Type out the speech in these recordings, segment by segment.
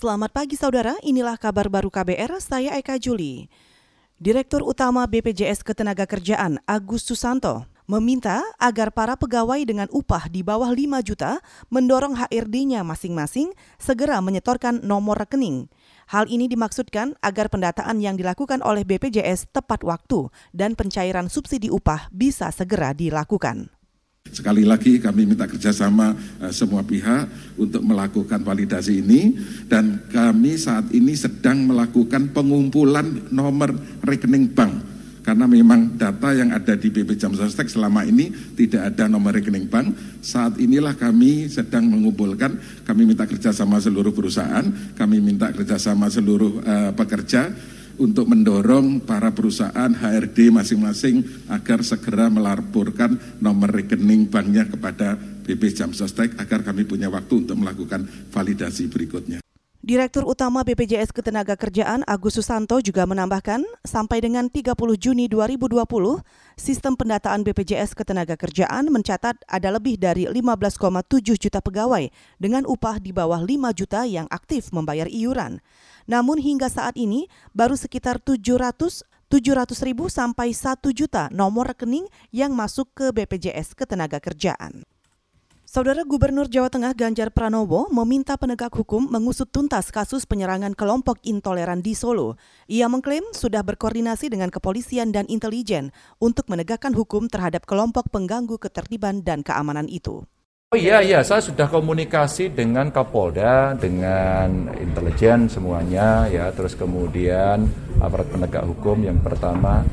Selamat pagi saudara, inilah kabar baru KBR, saya Eka Juli. Direktur Utama BPJS Ketenagakerjaan Agus Susanto meminta agar para pegawai dengan upah di bawah 5 juta mendorong HRD-nya masing-masing segera menyetorkan nomor rekening. Hal ini dimaksudkan agar pendataan yang dilakukan oleh BPJS tepat waktu dan pencairan subsidi upah bisa segera dilakukan. Sekali lagi kami minta kerjasama uh, semua pihak untuk melakukan validasi ini. Dan kami saat ini sedang melakukan pengumpulan nomor rekening bank. Karena memang data yang ada di BP Jam Sostek selama ini tidak ada nomor rekening bank. Saat inilah kami sedang mengumpulkan, kami minta kerjasama seluruh perusahaan, kami minta kerjasama seluruh uh, pekerja untuk mendorong para perusahaan HRD masing-masing agar segera melaporkan nomor rekening banknya kepada BP Jam Sostek agar kami punya waktu untuk melakukan validasi berikutnya. Direktur Utama BPJS Ketenagakerjaan Agus Susanto juga menambahkan, sampai dengan 30 Juni 2020, sistem pendataan BPJS Ketenagakerjaan mencatat ada lebih dari 15,7 juta pegawai dengan upah di bawah 5 juta yang aktif membayar iuran. Namun hingga saat ini baru sekitar 700 700 ribu sampai 1 juta nomor rekening yang masuk ke BPJS Ketenagakerjaan. Saudara Gubernur Jawa Tengah Ganjar Pranowo meminta penegak hukum mengusut tuntas kasus penyerangan kelompok intoleran di Solo. Ia mengklaim sudah berkoordinasi dengan kepolisian dan intelijen untuk menegakkan hukum terhadap kelompok pengganggu ketertiban dan keamanan itu. Oh iya, iya, saya sudah komunikasi dengan Kapolda, dengan intelijen semuanya, ya, terus kemudian aparat penegak hukum yang pertama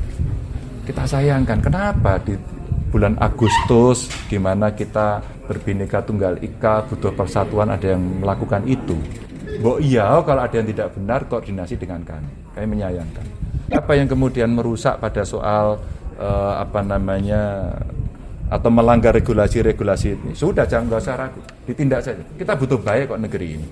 kita sayangkan kenapa di bulan Agustus di mana kita berbineka tunggal ika butuh persatuan ada yang melakukan itu. Bo iya kalau ada yang tidak benar koordinasi dengan kami. Kami menyayangkan. Apa yang kemudian merusak pada soal uh, apa namanya atau melanggar regulasi-regulasi ini sudah jangan nggak usah ragu ditindak saja kita butuh baik kok negeri ini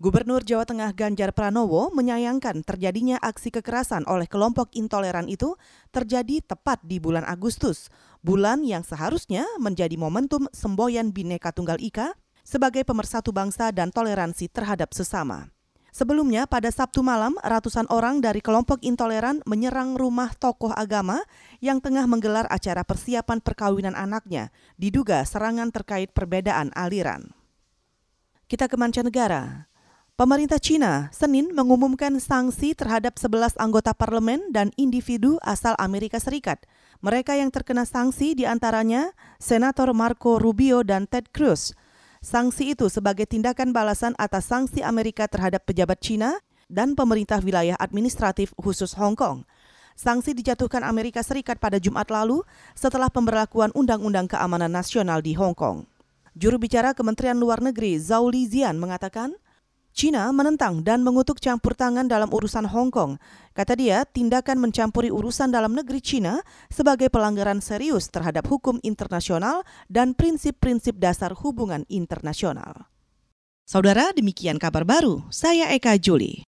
Gubernur Jawa Tengah Ganjar Pranowo menyayangkan terjadinya aksi kekerasan oleh kelompok intoleran itu terjadi tepat di bulan Agustus, bulan yang seharusnya menjadi momentum semboyan Bhinneka Tunggal Ika sebagai pemersatu bangsa dan toleransi terhadap sesama. Sebelumnya, pada Sabtu malam, ratusan orang dari kelompok intoleran menyerang rumah tokoh agama yang tengah menggelar acara persiapan perkawinan anaknya, diduga serangan terkait perbedaan aliran. Kita ke mancanegara. Pemerintah Cina Senin mengumumkan sanksi terhadap 11 anggota parlemen dan individu asal Amerika Serikat. Mereka yang terkena sanksi di antaranya Senator Marco Rubio dan Ted Cruz. Sanksi itu sebagai tindakan balasan atas sanksi Amerika terhadap pejabat Cina dan pemerintah wilayah administratif khusus Hong Kong. Sanksi dijatuhkan Amerika Serikat pada Jumat lalu setelah pemberlakuan Undang-Undang Keamanan Nasional di Hong Kong. Juru bicara Kementerian Luar Negeri Zhao Lijian mengatakan, China menentang dan mengutuk campur tangan dalam urusan Hong Kong. Kata dia, tindakan mencampuri urusan dalam negeri China sebagai pelanggaran serius terhadap hukum internasional dan prinsip-prinsip dasar hubungan internasional. Saudara, demikian kabar baru. Saya Eka Juli.